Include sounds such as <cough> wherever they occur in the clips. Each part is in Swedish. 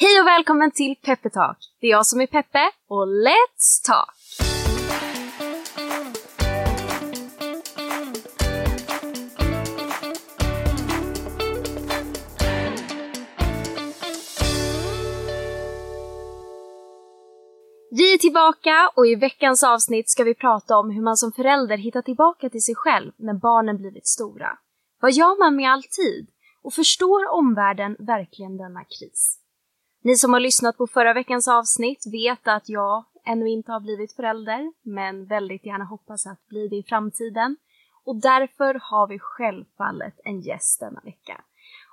Hej och välkommen till Peppe Talk. Det är jag som är Peppe och Let's Talk! Vi är tillbaka och i veckans avsnitt ska vi prata om hur man som förälder hittar tillbaka till sig själv när barnen blivit stora. Vad gör man med all tid? Och förstår omvärlden verkligen denna kris? Ni som har lyssnat på förra veckans avsnitt vet att jag ännu inte har blivit förälder, men väldigt gärna hoppas att bli det i framtiden. Och därför har vi självfallet en gäst denna vecka.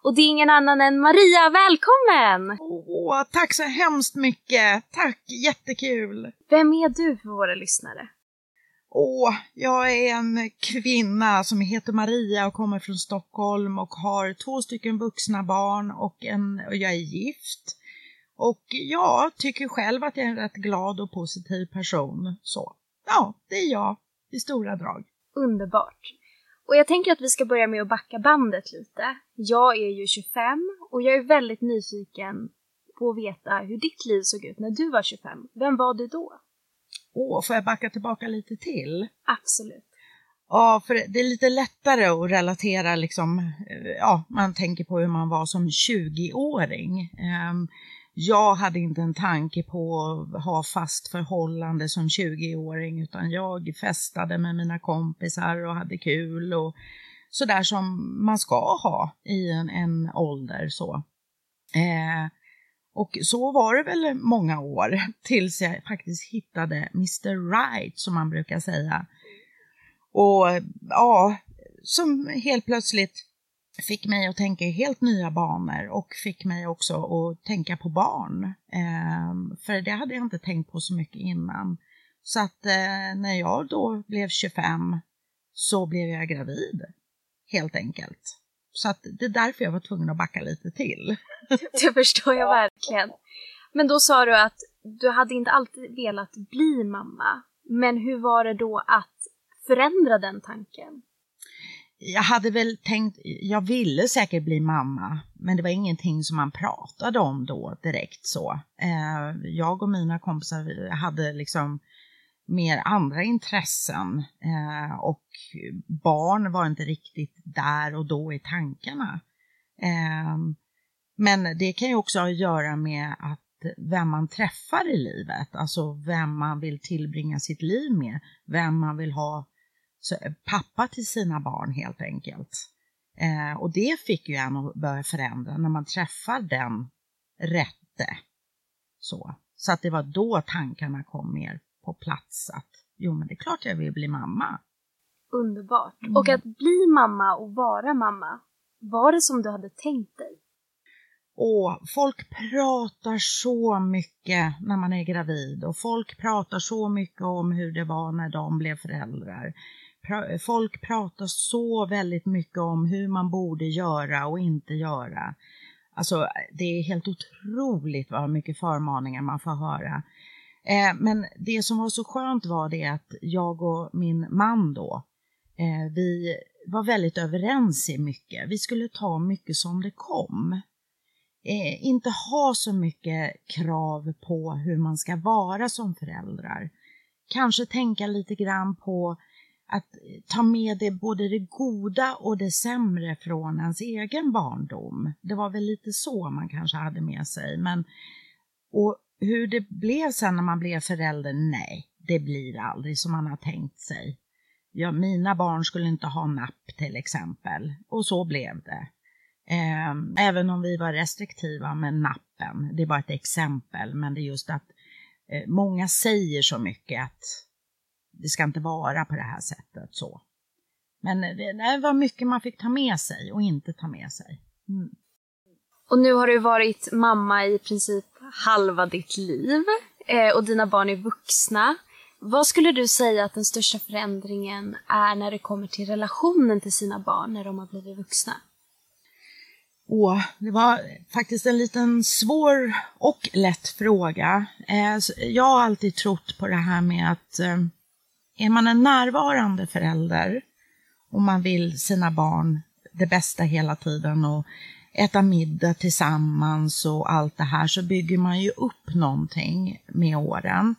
Och det är ingen annan än Maria, välkommen! Åh, tack så hemskt mycket! Tack, jättekul! Vem är du för våra lyssnare? Åh, jag är en kvinna som heter Maria och kommer från Stockholm och har två stycken vuxna barn och, en, och jag är gift. Och jag tycker själv att jag är en rätt glad och positiv person. Så ja, det är jag i stora drag. Underbart! Och jag tänker att vi ska börja med att backa bandet lite. Jag är ju 25 och jag är väldigt nyfiken på att veta hur ditt liv såg ut när du var 25. Vem var du då? Åh, får jag backa tillbaka lite till? Absolut. Ja, för det är lite lättare att relatera liksom, ja, man tänker på hur man var som 20-åring. Jag hade inte en tanke på att ha fast förhållande som 20-åring utan jag festade med mina kompisar och hade kul och sådär som man ska ha i en, en ålder så. Eh, och så var det väl många år tills jag faktiskt hittade Mr Right som man brukar säga. Och ja, som helt plötsligt fick mig att tänka i helt nya banor och fick mig också att tänka på barn. Eh, för det hade jag inte tänkt på så mycket innan. Så att eh, när jag då blev 25 så blev jag gravid, helt enkelt. Så att det är därför jag var tvungen att backa lite till. <laughs> Det förstår jag verkligen. Men då sa du att du hade inte alltid velat bli mamma. Men hur var det då att förändra den tanken? Jag hade väl tänkt, jag ville säkert bli mamma, men det var ingenting som man pratade om då direkt så. Eh, jag och mina kompisar hade liksom mer andra intressen eh, och barn var inte riktigt där och då i tankarna. Eh, men det kan ju också ha att göra med att vem man träffar i livet, alltså vem man vill tillbringa sitt liv med, vem man vill ha eh, pappa till sina barn helt enkelt. Eh, och det fick ju en att börja förändra när man träffar den rätte. Så. så att det var då tankarna kom mer på plats att jo men det är klart jag vill bli mamma. Underbart. Mm. Och att bli mamma och vara mamma, var det som du hade tänkt dig? Och folk pratar så mycket när man är gravid och folk pratar så mycket om hur det var när de blev föräldrar folk pratar så väldigt mycket om hur man borde göra och inte göra. Alltså, det är helt otroligt vad mycket förmaningar man får höra. Eh, men det som var så skönt var det att jag och min man då, eh, vi var väldigt överens i mycket. Vi skulle ta mycket som det kom. Eh, inte ha så mycket krav på hur man ska vara som föräldrar. Kanske tänka lite grann på att eh, ta med det, både det goda och det sämre från ens egen barndom. Det var väl lite så man kanske hade med sig. Men, och hur det blev sen när man blev förälder, nej, det blir aldrig som man har tänkt sig. Ja, mina barn skulle inte ha napp till exempel, och så blev det. Ehm, även om vi var restriktiva med nappen, det är bara ett exempel, men det är just att eh, många säger så mycket att det ska inte vara på det här sättet så. Men det, det var mycket man fick ta med sig och inte ta med sig. Mm. Och nu har du varit mamma i princip halva ditt liv eh, och dina barn är vuxna. Vad skulle du säga att den största förändringen är när det kommer till relationen till sina barn när de har blivit vuxna? Åh, det var faktiskt en liten svår och lätt fråga. Eh, jag har alltid trott på det här med att eh, är man en närvarande förälder och man vill sina barn det bästa hela tiden och äta middag tillsammans och allt det här så bygger man ju upp någonting med åren.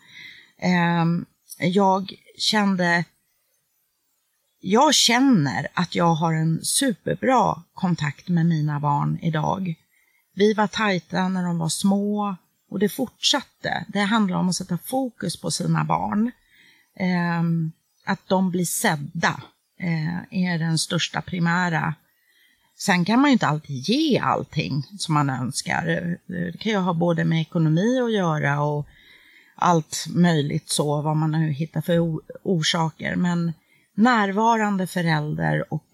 Ehm, jag kände jag känner att jag har en superbra kontakt med mina barn idag. Vi var tajta när de var små och det fortsatte. Det handlar om att sätta fokus på sina barn eh, att de blir sedda eh, är den största primära. Sen kan man ju inte alltid ge allting som man önskar. Det kan ju ha både med ekonomi att göra och allt möjligt så, vad man nu hittar för orsaker. Men närvarande förälder och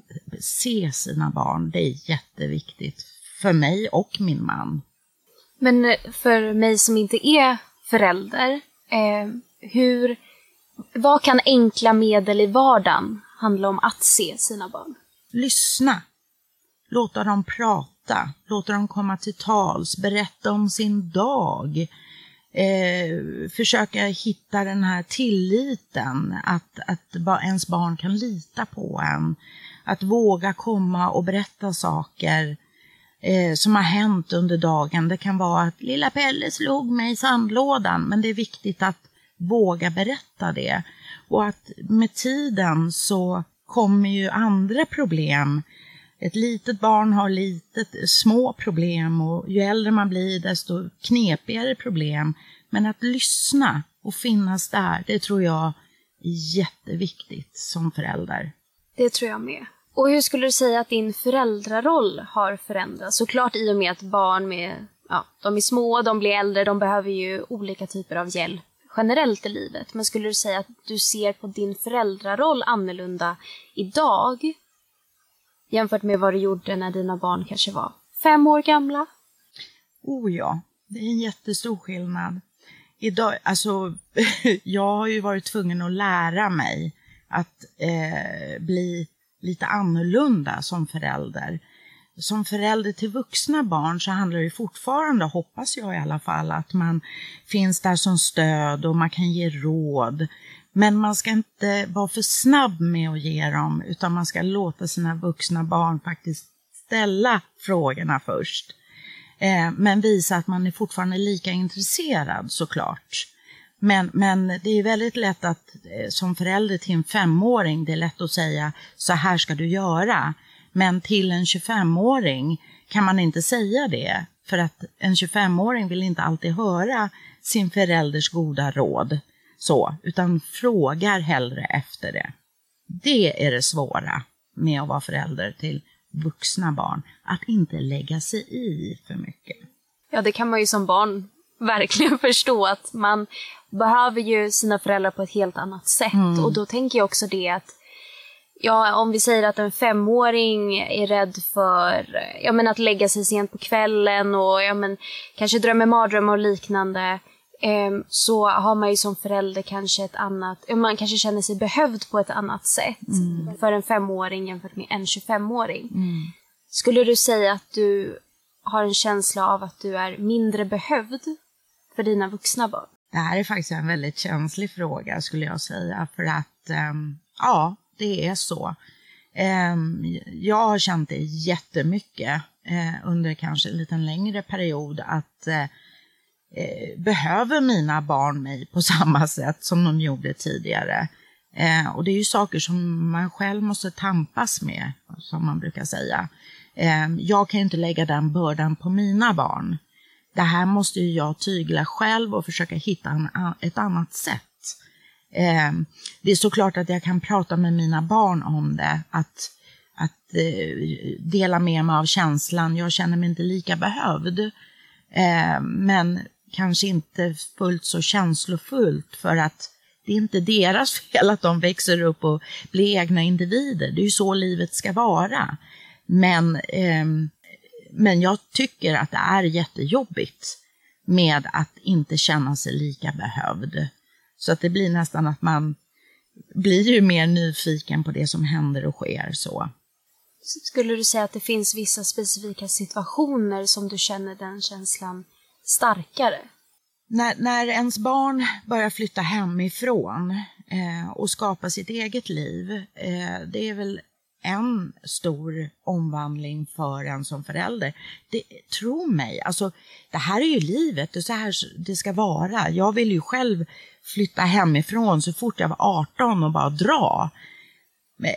se sina barn, det är jätteviktigt för mig och min man. Men eh, för mig som inte är förälder, eh, hur, vad kan enkla medel i vardagen handla om att se sina barn? Lyssna. Låta dem prata, låta dem komma till tals, berätta om sin dag. Eh, försöka hitta den här tilliten, att, att ens barn kan lita på en. Att våga komma och berätta saker eh, som har hänt under dagen. Det kan vara att lilla Pelle slog mig i sandlådan, men det är viktigt att våga berätta det. Och att med tiden så kommer ju andra problem. Ett litet barn har litet, små problem och ju äldre man blir desto knepigare problem. Men att lyssna och finnas där, det tror jag är jätteviktigt som förälder. Det tror jag med. Och hur skulle du säga att din föräldraroll har förändrats? Såklart i och med att barn med, ja, de är små, de blir äldre, de behöver ju olika typer av hjälp generellt i livet. Men skulle du säga att du ser på din föräldraroll annorlunda idag jämfört med vad du gjorde när dina barn kanske var fem år gamla? Oh ja, det är en jättestor skillnad. Idag, alltså, <laughs> jag har ju varit tvungen att lära mig att eh, bli lite annorlunda som förälder. Som förälder till vuxna barn så handlar det fortfarande, hoppas jag i alla fall, att man finns där som stöd och man kan ge råd. Men man ska inte vara för snabb med att ge dem, utan man ska låta sina vuxna barn faktiskt ställa frågorna först. Eh, men visa att man är fortfarande lika intresserad såklart. Men, men det är väldigt lätt att eh, som förälder till en femåring, det är lätt att säga så här ska du göra. Men till en 25-åring kan man inte säga det. För att en 25-åring vill inte alltid höra sin förälders goda råd. Så, utan frågar hellre efter det. Det är det svåra med att vara förälder till vuxna barn. Att inte lägga sig i för mycket. Ja, det kan man ju som barn <laughs> verkligen förstå att man behöver ju sina föräldrar på ett helt annat sätt. Mm. Och då tänker jag också det att Ja, om vi säger att en femåring är rädd för ja, men att lägga sig sent på kvällen och ja, men, kanske drömmer mardrömmar och liknande. Eh, så har man ju som förälder kanske ett annat, man kanske känner sig behövd på ett annat sätt mm. för en femåring jämfört med en 25-åring. Mm. Skulle du säga att du har en känsla av att du är mindre behövd för dina vuxna barn? Det här är faktiskt en väldigt känslig fråga skulle jag säga för att um, ja, det är så. Ehm, jag har känt det jättemycket eh, under kanske en liten längre period att eh, eh, behöver mina barn mig på <laughs> samma sätt som de gjorde tidigare? Eh, och det är ju saker som man själv måste tampas med, som man brukar säga. Eh, jag kan ju inte lägga den bördan på mina barn det här måste ju jag tygla själv och försöka hitta en, ett annat sätt. Eh, det är såklart att jag kan prata med mina barn om det, att, att eh, dela med mig av känslan. Jag känner mig inte lika behövd, eh, men kanske inte fullt så känslofullt för att det är inte deras <laughs> fel att de växer upp och blir egna individer. Det är ju så livet ska vara. Men eh, men jag tycker att det är jättejobbigt med att inte känna sig lika behövd. Så att det blir nästan att man blir ju mer nyfiken på det som händer och sker så. Skulle du säga att det finns vissa specifika situationer som du känner den känslan starkare? När, när ens barn börjar flytta hemifrån eh, och skapa sitt eget liv, eh, det är väl en stor omvandling för en som förälder. Det, tro mig, alltså, det här är ju livet, det är så här det ska vara. Jag vill ju själv flytta hemifrån så fort jag var 18 och bara dra.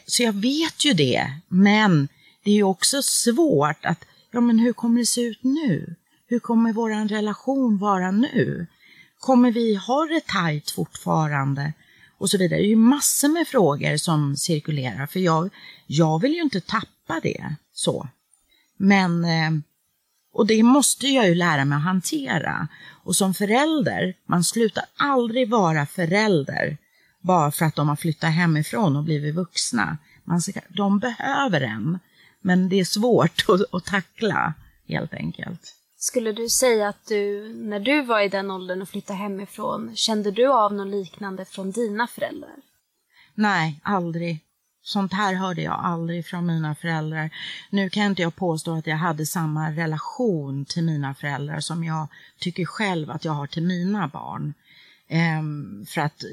Så jag vet ju det, men det är ju också svårt att, ja men hur kommer det se ut nu? Hur kommer vår relation vara nu? Kommer vi ha det tajt fortfarande? Och så vidare. Det är ju massor med frågor som cirkulerar för jag, jag vill ju inte tappa det så. Men, eh, och det måste jag ju lära mig att hantera. Och som förälder, man slutar aldrig vara förälder bara för att de har flyttat hemifrån och blivit vuxna. Man de behöver en, men det är svårt <laughs> att, att tackla helt enkelt. Skulle du säga att du, när du var i den åldern och flyttade hemifrån, kände du av något liknande från dina föräldrar? Nej, aldrig. Sånt här hörde jag aldrig från mina föräldrar. Nu kan inte jag påstå att jag hade samma relation till mina föräldrar som jag tycker själv att jag har till mina barn. Ehm, för att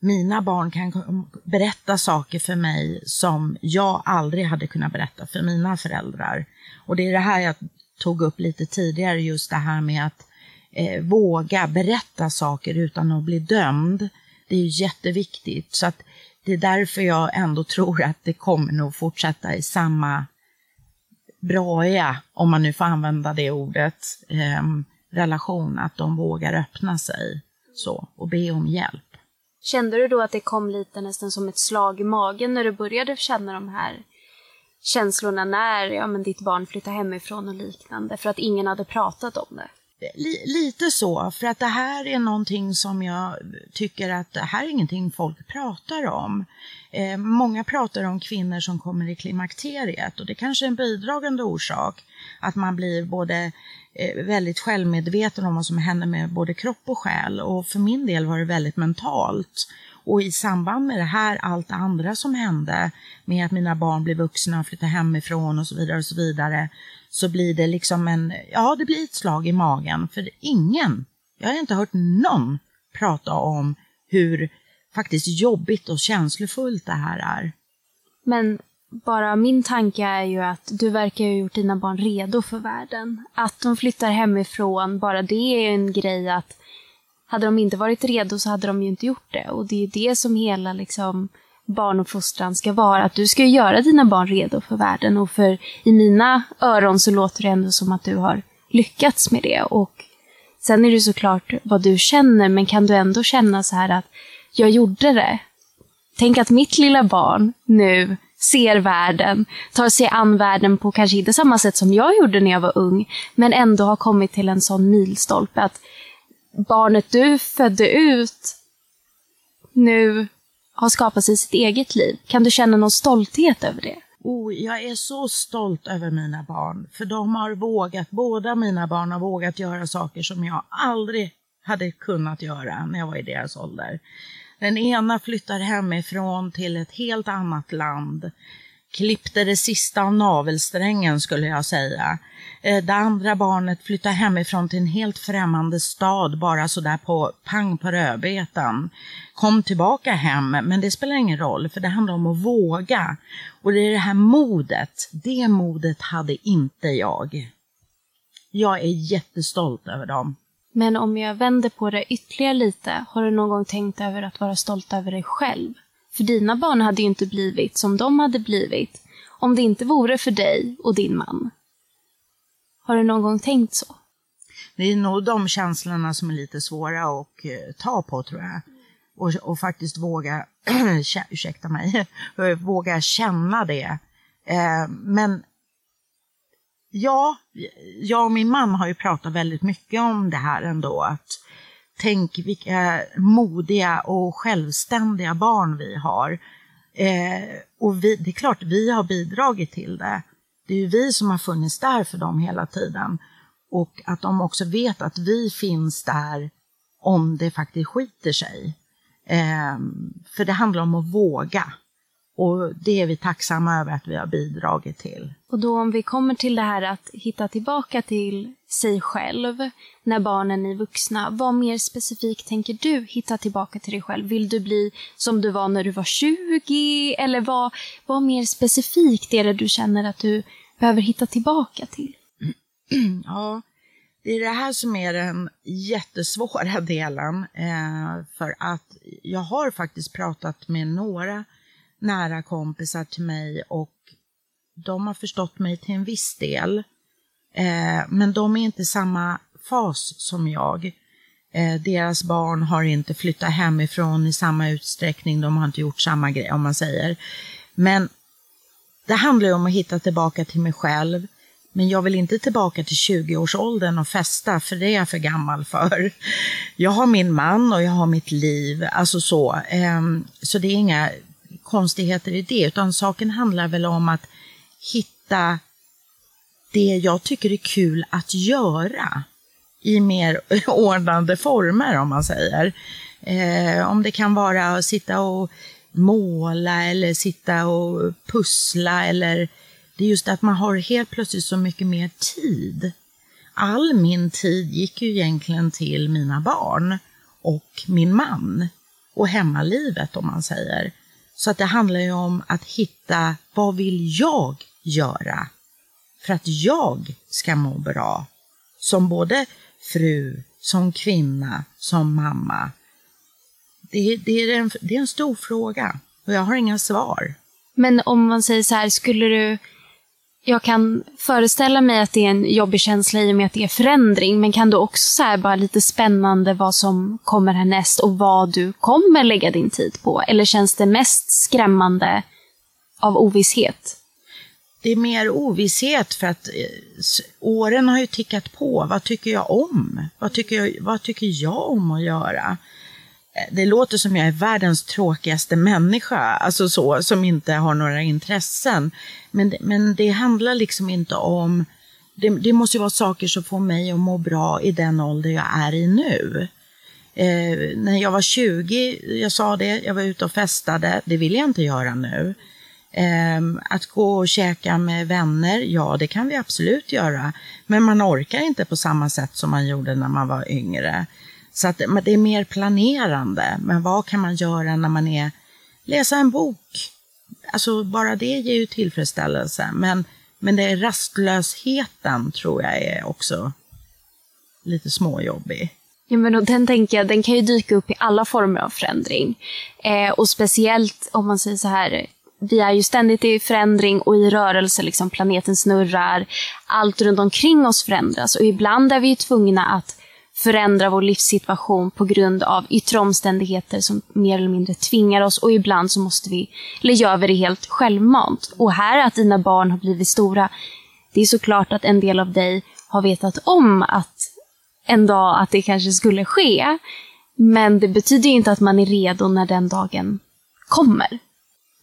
mina barn kan berätta saker för mig som jag aldrig hade kunnat berätta för mina föräldrar. Och det är det här jag tog upp lite tidigare, just det här med att eh, våga berätta saker utan att bli dömd. Det är jätteviktigt. Så att det är därför jag ändå tror att det kommer nog fortsätta i samma braiga, om man nu får använda det ordet, eh, relation, att de vågar öppna sig så och be om hjälp. Kände du då att det kom lite nästan som ett slag i magen när du började känna de här känslorna när ja, men ditt barn flyttade hemifrån och liknande, för att ingen hade pratat om det? Lite så, för att det här är någonting som jag tycker att det här är ingenting folk pratar om. Eh, många pratar om kvinnor som kommer i klimakteriet och det kanske är en bidragande orsak att man blir både eh, väldigt självmedveten om vad som händer med både kropp och själ och för min del var det väldigt mentalt. Och i samband med det här, allt det andra som hände med att mina barn blev vuxna och flyttade hemifrån och så vidare och så vidare, så blir det liksom en, ja det blir ett slag i magen. För ingen, jag har inte hört någon prata om hur faktiskt jobbigt och känslofullt det här är. Men bara min tanke är ju att du verkar ha gjort dina barn redo för världen. Att de flyttar hemifrån, bara det är en grej att hade de inte varit redo så hade de ju inte gjort det. Och det är ju det som hela liksom, barnuppfostran ska vara. Att du ska göra dina barn redo för världen. Och för i mina öron så låter det ändå som att du har lyckats med det. Och sen är det såklart vad du känner, men kan du ändå känna så här att jag gjorde det. Tänk att mitt lilla barn nu ser världen, tar sig an världen på kanske inte samma sätt som jag gjorde när jag var ung, men ändå har kommit till en sån milstolpe att barnet du födde ut nu har skapat sig sitt eget liv. Kan du känna någon stolthet över det? Oh, jag är så stolt över mina barn, för de har vågat, båda mina barn har vågat göra saker som jag aldrig hade kunnat göra när jag var i deras ålder. Den ena flyttar hemifrån till ett helt annat land klippte det sista av navelsträngen skulle jag säga. Eh, det andra barnet flyttade hemifrån till en helt främmande stad bara sådär på pang på rödbetan. Kom tillbaka hem, men det spelar ingen roll för det handlar om att våga. Och det är det här modet, det modet hade inte jag. Jag är jättestolt över dem. Men om jag vänder på det ytterligare lite, har du någon gång tänkt över att vara stolt över dig själv? För dina barn hade ju inte blivit som de hade blivit om det inte vore för dig och din man. Har du någon gång tänkt så? Det är nog de känslorna som är lite svåra att eh, ta på tror jag. Och, och faktiskt våga, <clears throat> ursäkta mig, <laughs> våga känna det. Eh, men ja, jag och min man har ju pratat väldigt mycket om det här ändå. Att tänk vilka modiga och självständiga barn vi har. Eh, och vi, det är klart, vi har bidragit till det. Det är ju vi som har funnits där för dem hela tiden. Och att de också vet att vi finns där om det faktiskt skiter sig. Eh, för det handlar om att våga. Och det är vi tacksamma över att vi har bidragit till. Och då om vi kommer till det här att hitta tillbaka till sig själv när barnen är vuxna. Vad mer specifikt tänker du hitta tillbaka till dig själv? Vill du bli som du var när du var 20? Eller vad, vad mer specifikt är det du känner att du behöver hitta tillbaka till? <clears throat> Ja, det är det här som är den jättesvåra <laughs> delen. Eh, för att jag har faktiskt pratat med några nära kompisar till mig och de har förstått mig till en viss del. Eh, men de är inte i samma fas som jag. Eh, deras barn har inte flyttat hemifrån i samma utsträckning, de har inte gjort samma grej om man säger. Men det handlar ju om att hitta tillbaka till mig själv. Men jag vill inte tillbaka till 20-årsåldern och festa, för det är jag för gammal för. Jag har min man och jag har mitt liv, alltså så. Ehm, så det är inga konstigheter i det, utan saken handlar väl om att hitta det jag tycker är kul att göra i mer <laughs> ordnade former, om man säger. Eh, om det kan vara att sitta och måla eller sitta och pussla eller det är just att man har helt plötsligt så mycket mer tid. All min tid gick ju egentligen till mina barn och min man och hemmalivet om man säger. Så att det handlar ju om att hitta vad vill jag göra för att jag ska må bra som både fru, som kvinna, som mamma. Det, det, är en, det är en stor fråga och jag har inga svar. Men om man säger så här, skulle du jag kan föreställa mig att det är en jobbig känsla i och med att det är förändring, men kan du också så bara lite spännande vad som kommer härnäst och vad du kommer lägga din tid på? Eller känns det mest skrämmande av ovisshet? Det är mer ovisshet för att eh, åren har ju tickat på. Vad tycker jag om? Vad tycker jag, vad tycker jag om att göra? Eh, det låter som jag är världens tråkigaste människa, alltså så, som inte har några intressen. Men, men det handlar liksom inte om, det, det måste ju vara saker som får mig att må bra i den ålder jag är i nu. Eh, när jag var 20, jag sa det, jag var ute och festade, det vill jag inte göra nu. Eh, att gå och käka med vänner, ja det kan vi absolut göra. Men man orkar inte på samma sätt som man gjorde när man var yngre. Så att det är mer planerande. Men vad kan man göra när man är, läsa en bok? Alltså bara det ger ju tillfredsställelse. Men, men det är rastlösheten tror jag är också lite småjobbig. Ja, men den tänker jag, den kan ju dyka upp i alla former av förändring. Eh, och speciellt om man säger så här, vi är ju ständigt i förändring och i rörelse, liksom planeten snurrar, allt runt omkring oss förändras och ibland är vi ju tvungna att förändra vår livssituation på grund av yttre omständigheter som mer eller mindre tvingar oss och ibland så måste vi, eller gör vi det helt självmant. Och här att dina barn har blivit stora, det är såklart att en del av dig har vetat om att en dag att det kanske skulle ske. Men det betyder inte att man är redo när den dagen kommer.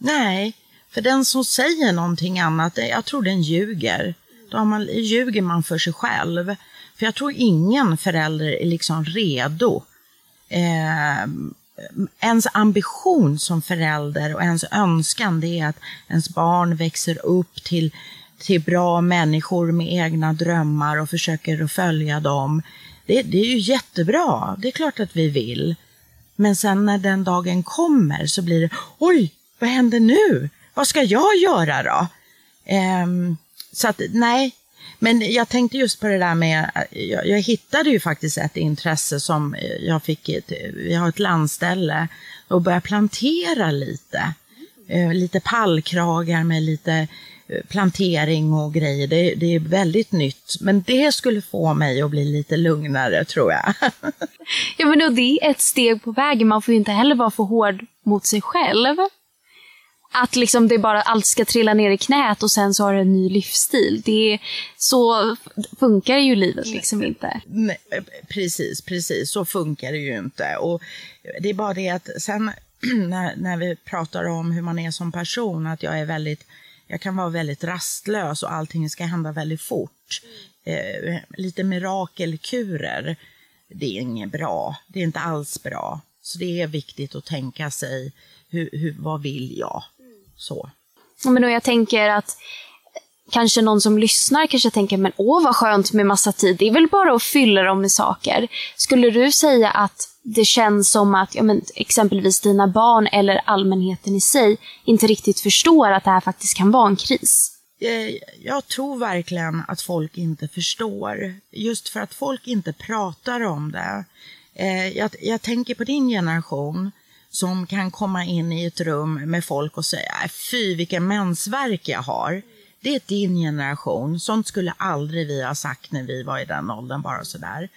Nej, för den som säger någonting annat, jag tror den ljuger. Då man, ljuger man för sig själv. För jag tror ingen förälder är liksom redo. Eh, ens ambition som förälder och ens önskan det är att ens barn växer upp till, till bra människor med egna drömmar och försöker att följa dem. Det, det är ju jättebra, det är klart att vi vill. Men sen när den dagen kommer så blir det, oj, vad händer nu? Vad ska jag göra då? Um, så att nej, men jag tänkte just på det där med, jag, jag, hittade ju faktiskt ett intresse som jag fick, ett, vi har ett landställe och börja plantera lite. Uh, lite pallkragar med lite eh, plantering och grejer. Det, det, är väldigt nytt. Men det skulle få mig att bli lite lugnare tror jag. <laughs> ja men och det är ett steg på vägen. Man får ju inte heller vara för hård mot sig själv. Att liksom det bara allt ska trilla ner i knät och sen så har du en ny livsstil. Det är, så funkar ju livet liksom inte. Nej, precis, precis. Så funkar det ju inte. Och det är bara det att sen <clears throat> när, när vi pratar om hur man är som person, att jag är väldigt jag kan vara väldigt rastlös och allting ska hända väldigt fort. Eh, lite mirakelkurer, det är inget bra. Det är inte alls bra. Så det är viktigt att tänka sig, hur, hur, vad vill jag? Så. Men då jag tänker att kanske någon som lyssnar kanske tänker, men åh vad skönt med massa tid, det är väl bara att fylla dem med saker. Skulle du säga att det känns som att ja, men, exempelvis dina barn eller allmänheten i sig inte riktigt förstår att det här faktiskt kan vara en kris? Eh, jag tror verkligen att folk inte förstår. Just för att folk inte pratar om det. Eh, jag, jag tänker på din generation som kan komma in i ett rum med folk och säga äh, fy vilken mensvärk jag har. Det är din generation. Sånt skulle aldrig vi ha sagt när vi var i den åldern, bara sådär.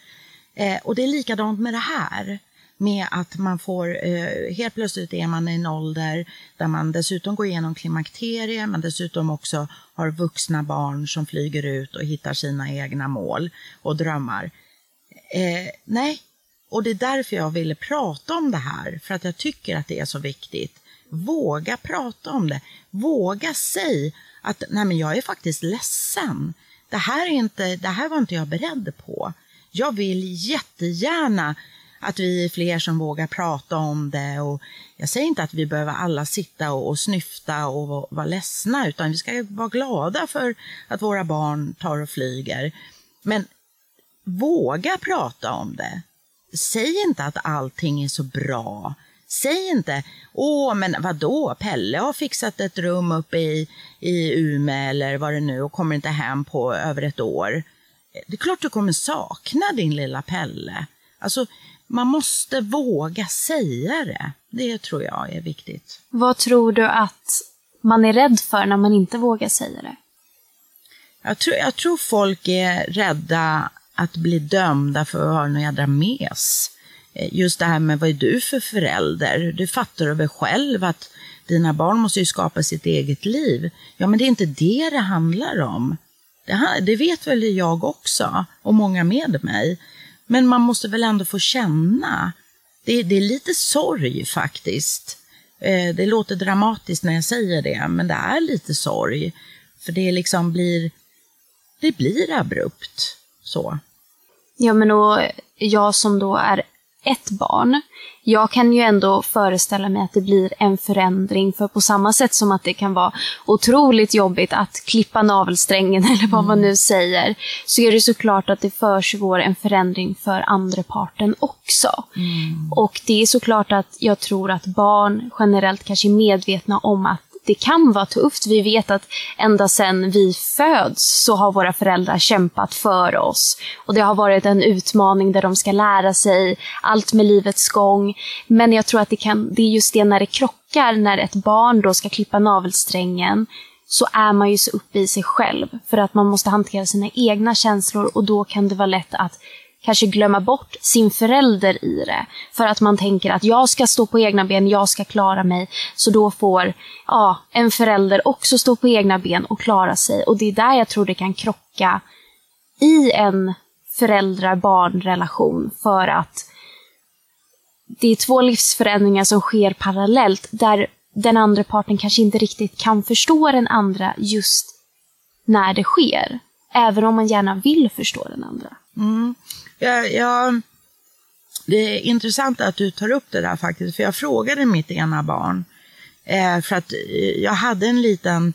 Eh, och det är likadant med det här. Med att man får, eh, helt plötsligt är man i en ålder där man dessutom går igenom klimakterie, men dessutom också har vuxna barn som flyger ut och hittar sina egna mål och drömmar. Eh, nej, och det är därför jag ville prata om det här, för att jag tycker att det är så viktigt. Våga prata om det. Våga säga att nej men jag är faktiskt ledsen. Det här, är inte, det här var inte jag beredd på. Jag vill jättegärna att vi är fler som vågar prata om det. Och jag säger inte att vi behöver alla sitta och, och snyfta och vara ledsna, utan vi ska vara glada för att våra barn tar och flyger. Men våga prata om det. Säg inte att allting är så bra. Säg inte, åh men vadå, Pelle har fixat ett rum uppe i, i Umeå eller vad det nu och kommer inte hem på över ett år. Det är klart du kommer sakna din lilla Pelle. Alltså, man måste våga säga det. Det tror jag är viktigt. Vad tror du att man är rädd för när man inte vågar säga det? Jag tror, jag tror folk är rädda att bli dömda för att ha någon jädra mes. Eh, just det här med vad är du för förälder? Du fattar väl själv att dina barn måste ju skapa sitt eget liv. Ja, men det är inte det det handlar om. Det, det vet väl jag också och många med mig. Men man måste väl ändå få känna. Det, det är lite sorg faktiskt. Eh, det låter dramatiskt när jag säger det, men det är lite sorg. För det liksom blir, det blir abrupt så. Ja, men och jag som då är ett barn, jag kan ju ändå föreställa mig att det blir en förändring, för på samma sätt som att det kan vara otroligt jobbigt att klippa navelsträngen <laughs> eller vad mm. man nu säger, så är det såklart att det försiggår en förändring för andra parten också. Mm. Och det är såklart att jag tror att barn generellt kanske är medvetna om att det kan vara tufft. Vi vet att ända sedan vi föds så har våra föräldrar kämpat för oss. Och det har varit en utmaning där de ska lära sig allt med livets gång. Men jag tror att det, kan, det är just det när det krockar, när ett barn då ska klippa navelsträngen så är man ju så uppe i sig själv för att man måste hantera sina egna känslor och då kan det vara lätt att kanske glömma bort sin förälder i det. För att man tänker att jag ska stå på egna ben, jag ska klara mig. Så då får ja, en förälder också stå på egna ben och klara sig. Och det är där jag tror det kan krocka i en föräldrar-barn-relation. För att det är två livsförändringar som sker parallellt där den andra parten kanske inte riktigt kan förstå den andra just när det sker. Även om man gärna vill förstå den andra. Mm. Jag, jag, det är intressant att du tar upp det där faktiskt, för jag frågade mitt ena barn, eh, för att eh, jag hade en liten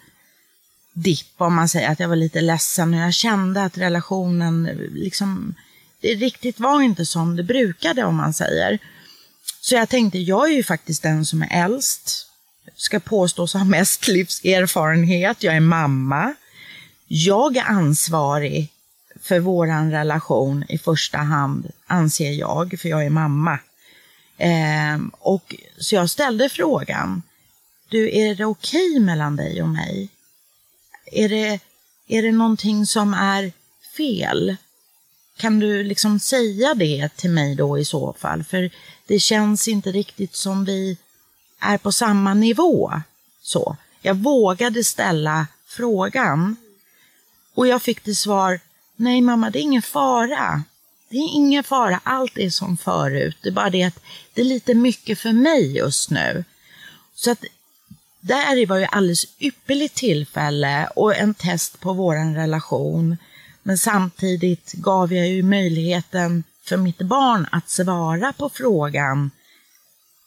dipp, om man säger, att jag var lite ledsen och jag kände att relationen eh, liksom, det riktigt var inte som det brukade, om man säger. Så jag tänkte, jag är ju faktiskt den som är äldst, ska påstås ha mest livserfarenhet, jag är mamma, jag är ansvarig för våran relation i första hand, anser jag, för jag är mamma. Eh, och, så jag ställde frågan, du, är det okej okay mellan dig och mig? Är det, är det någonting som är fel? Kan du liksom säga det till mig då i så fall? För det känns inte riktigt som vi är på samma nivå. Så. Jag vågade ställa frågan. Och jag fick till svar, Nej mamma, det är ingen fara. Det är ingen fara, allt är som förut. Det är bara det att det är lite mycket för mig just nu. Så att där var ju alldeles ypperligt tillfälle och en test på våran relation. Men samtidigt gav jag ju möjligheten för mitt barn att svara på frågan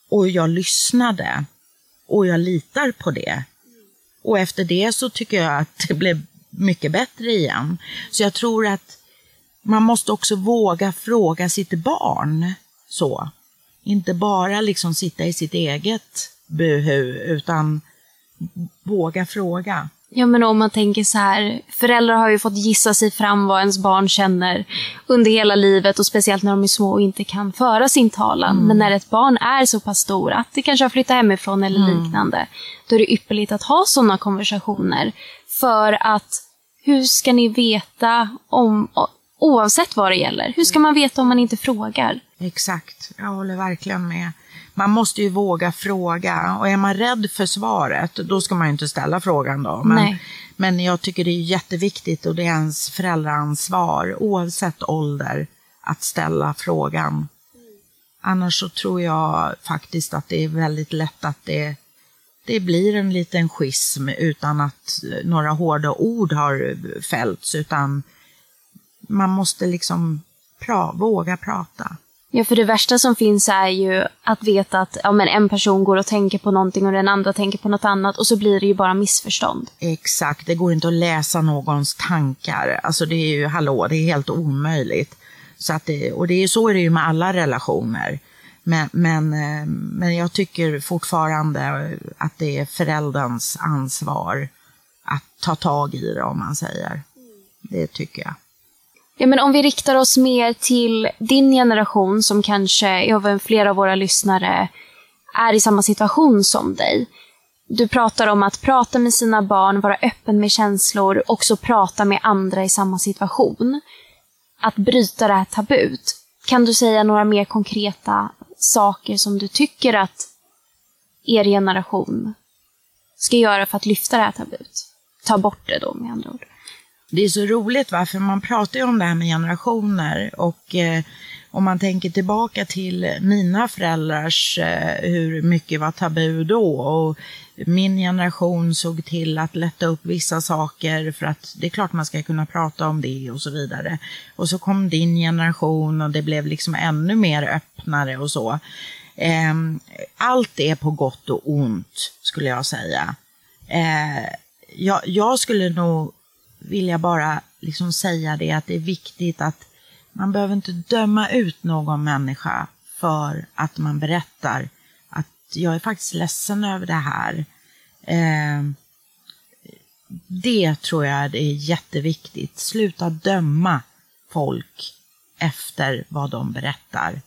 och jag lyssnade och jag litar på det. Och efter det så tycker jag att det blev mycket bättre igen. Så jag tror att man måste också våga fråga sitt barn så. Inte bara liksom sitta i sitt eget buhu, utan våga fråga. Ja men om man tänker så här, föräldrar har ju fått gissa sig fram vad ens barn känner under hela livet och speciellt när de är små och inte kan föra sin talan. Mm. Men när ett barn är så pass stor att det kanske har flyttat hemifrån eller mm. liknande, då är det ypperligt att ha sådana konversationer. För att hur ska ni veta om, oavsett vad det gäller, hur ska man veta om man inte frågar? Exakt, jag håller verkligen med man måste ju våga fråga och är man rädd för svaret, då ska man ju inte ställa frågan då. Men, men jag tycker det är jätteviktigt och det är ens föräldraansvar, oavsett ålder, att ställa frågan. Annars så tror jag faktiskt att det är väldigt lätt att det, det blir en liten schism utan att några hårda ord har fällts, utan man måste liksom pra, våga prata. Ja, för det värsta som finns är ju att veta att ja, men en person går och tänker på någonting och den andra tänker på något annat och så blir det ju bara missförstånd. Exakt, det går inte att läsa någons tankar. Alltså det är ju, hallå, det är helt omöjligt. Så att det, och det är, så är det ju med alla relationer. Men, men, eh, men jag tycker fortfarande att det är förälderns ansvar att ta tag i det, om man säger. Det tycker jag. Ja, men om vi riktar oss mer till din generation som kanske, även flera av våra lyssnare är i samma situation som dig. Du pratar om att prata med sina barn, vara öppen med känslor, också prata med andra i samma situation. Att bryta det här tabut. Kan du säga några mer konkreta saker som du tycker att er generation ska göra för att lyfta det här tabut? Ta bort det då med andra ord det är så roligt, va? för man pratar ju om det här med generationer och eh, om man tänker tillbaka till mina föräldrars, eh, hur mycket var tabu då och min generation såg till att lätta upp vissa saker för att det är klart man ska kunna prata om det och så vidare. Och så kom din generation och det blev liksom ännu mer öppnare och så. Eh, allt är på gott och ont skulle jag säga. Eh, jag, jag skulle nog vill jag bara liksom säga det att det är viktigt att man behöver inte döma ut någon människa för att man berättar att jag är faktiskt ledsen över det här. Eh, det tror jag är jätteviktigt. Sluta döma folk efter vad de berättar.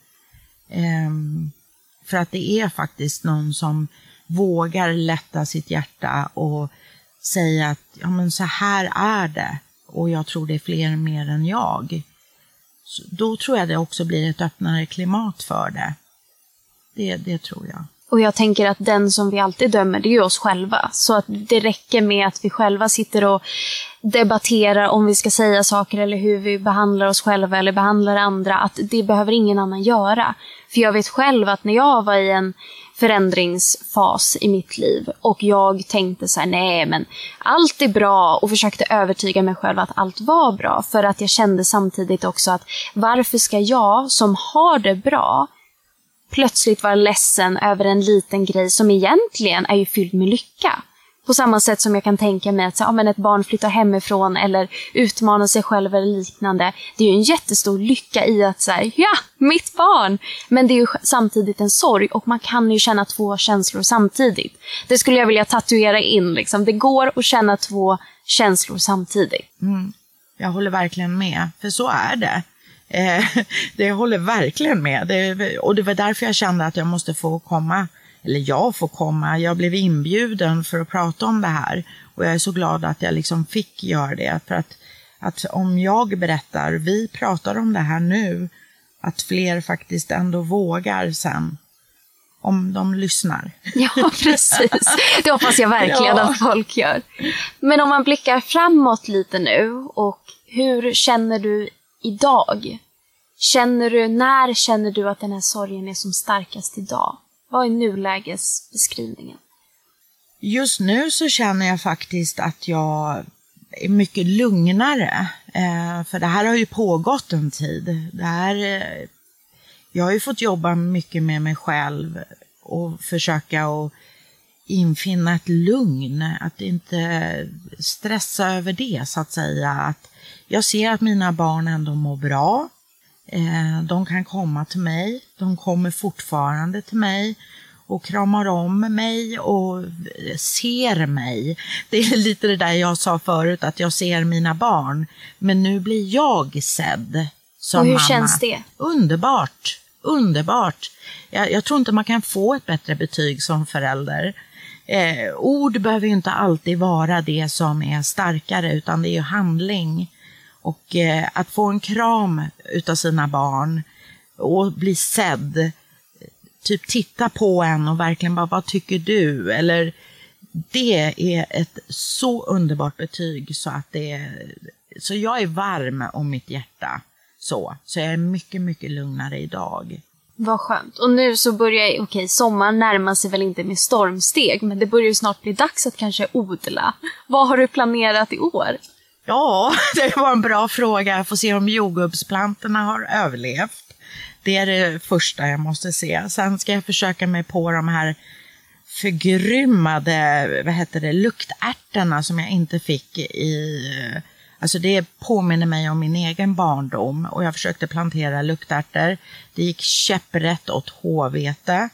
Eh, för att det är faktiskt någon som vågar lätta sitt hjärta och säga att ja, men så här är det och jag tror det är fler mer än jag. Så då tror jag det också blir ett öppnare klimat för det. Det, det tror jag. Och jag tänker att den som vi alltid dömer, det är ju oss själva. Så att det räcker med att vi själva sitter och debatterar om vi ska säga saker eller hur vi behandlar oss själva eller behandlar andra. Att det behöver ingen annan göra. För jag vet själv att när jag var i en förändringsfas i mitt liv. Och jag tänkte så här, nej men allt är bra. Och försökte övertyga mig själv att allt var bra. För att jag kände samtidigt också att varför ska jag som har det bra plötsligt vara ledsen över en liten grej som egentligen är ju fylld med lycka. På samma sätt som jag kan tänka mig att så, ja, men ett barn flyttar hemifrån eller utmanar sig själv eller liknande. Det är ju en jättestor lycka i att säga ja, mitt barn! Men det är ju samtidigt en sorg och man kan ju känna två känslor samtidigt. Det skulle jag vilja tatuera in. Liksom. Det går att känna två känslor samtidigt. Mm. Jag håller verkligen med, för så är det. Eh, <laughs> det håller verkligen med. Det, och det var därför jag kände att jag måste få komma eller jag får komma, jag blev inbjuden för att prata om det här och jag är så glad att jag liksom fick göra det. För att, att om jag berättar, vi pratar om det här nu, att fler faktiskt ändå vågar sen om de lyssnar. <laughs> Ja, precis. Det hoppas jag verkligen ja. att folk gör. Men om man blickar framåt lite nu och hur känner du idag? Känner du, när känner du att den här sorgen är som starkast idag? Vad är nulägesbeskrivningen? Just nu så känner jag faktiskt att jag är mycket lugnare. Eh, för det här har ju pågått en tid. Det här, eh, jag har ju fått jobba mycket med mig själv och försöka att infinna ett lugn, att inte stressa över det så att säga. Att jag ser att mina barn ändå mår bra. Eh, de kan komma till mig, de kommer fortfarande till mig och kramar om mig och ser mig. Det är lite det där jag sa förut, att jag ser mina barn. Men nu blir jag sedd som Och hur mamma. känns det? Underbart, underbart. Jag, jag tror inte man kan få ett bättre betyg som förälder. Eh, ord behöver ju inte alltid vara det som är starkare, utan det är ju handling. Och eh, att få en kram utav sina barn och bli sedd, typ titta på en och verkligen bara, vad tycker du? Eller det är ett så underbart betyg så att det är, så jag är varm om mitt hjärta. Så, så jag är mycket, mycket lugnare idag. Vad skönt. Och nu så börjar, okej, sommaren närmar sig väl inte med stormsteg, men det börjar ju snart bli dags att kanske odla. Vad har du planerat i år? Ja, <laughs> det var en bra fråga. Jag får se om jordgubbsplantorna har överlevt. Det är det första jag måste se. Sen ska jag försöka mig på de här förgrymmade, vad heter det, luktärtorna som jag inte fick i Alltså det påminner mig om min egen barndom och jag försökte plantera luktärtor. Det gick käpprätt åt håvete.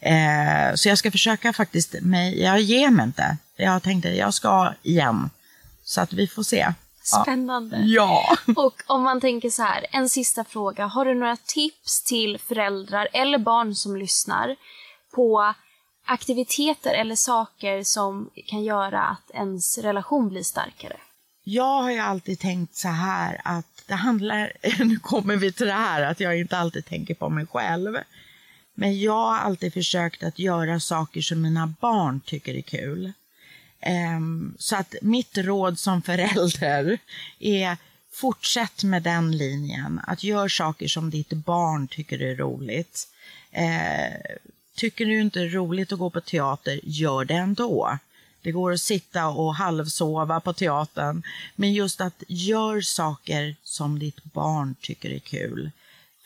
Eh, så jag ska försöka faktiskt, med, jag ger mig inte. Jag tänkte jag ska igen. Så att vi får se. Spännande. Ja. <laughs> Och om man tänker så här, en sista fråga. Har du några tips till föräldrar eller barn som lyssnar på aktiviteter eller saker som kan göra att ens relation blir starkare? Jag har ju alltid tänkt så här att det handlar, <laughs> nu kommer vi till det här att jag inte alltid tänker på mig själv. Men jag har alltid försökt att göra saker som mina barn tycker är kul. Ehm, så att mitt råd som förälder är fortsätt med den linjen. Att gör saker som ditt barn tycker är roligt. Ehm, tycker du inte det är roligt att gå på teater, gör det ändå. Det går att sitta och halvsova på teatern. Men just att gör saker som ditt barn tycker är kul.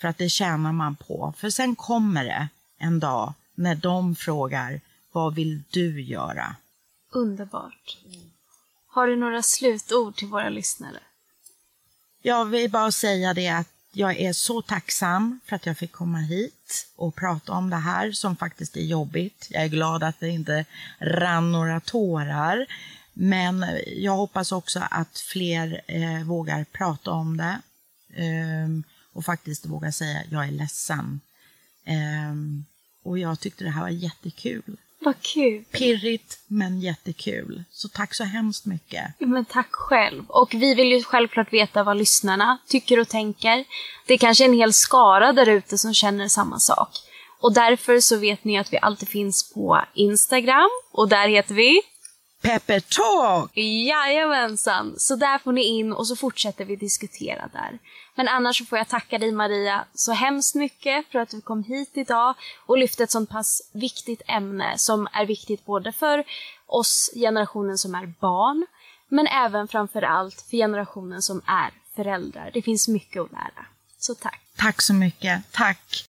För att det tjänar man på. För sen kommer det en dag när de frågar, vad vill du göra? Underbart. Har du några slutord till våra lyssnare? Jag vill bara säga det att jag är så tacksam för att jag fick komma hit och prata om det här som faktiskt är jobbigt. Jag är glad att det inte rann några tårar. Men jag hoppas också att fler eh, vågar prata om det eh, och faktiskt vågar säga jag är ledsen. Eh, och jag tyckte det här var jättekul. Vad kul! Pirrigt men jättekul. Så tack så hemskt mycket. Men tack själv. Och vi vill ju självklart veta vad lyssnarna tycker och tänker. Det är kanske en hel skara där ute som känner samma sak. Och därför så vet ni att vi alltid finns på Instagram och där heter vi Pepper Talk! Jajamensan! Så där får ni in och så fortsätter vi diskutera där. Men annars så får jag tacka dig Maria så hemskt mycket för att du kom hit idag och lyfte ett sånt pass viktigt ämne som är viktigt både för oss, generationen som är barn, men även framför allt för generationen som är föräldrar. Det finns mycket att lära. Så tack! Tack så mycket. Tack!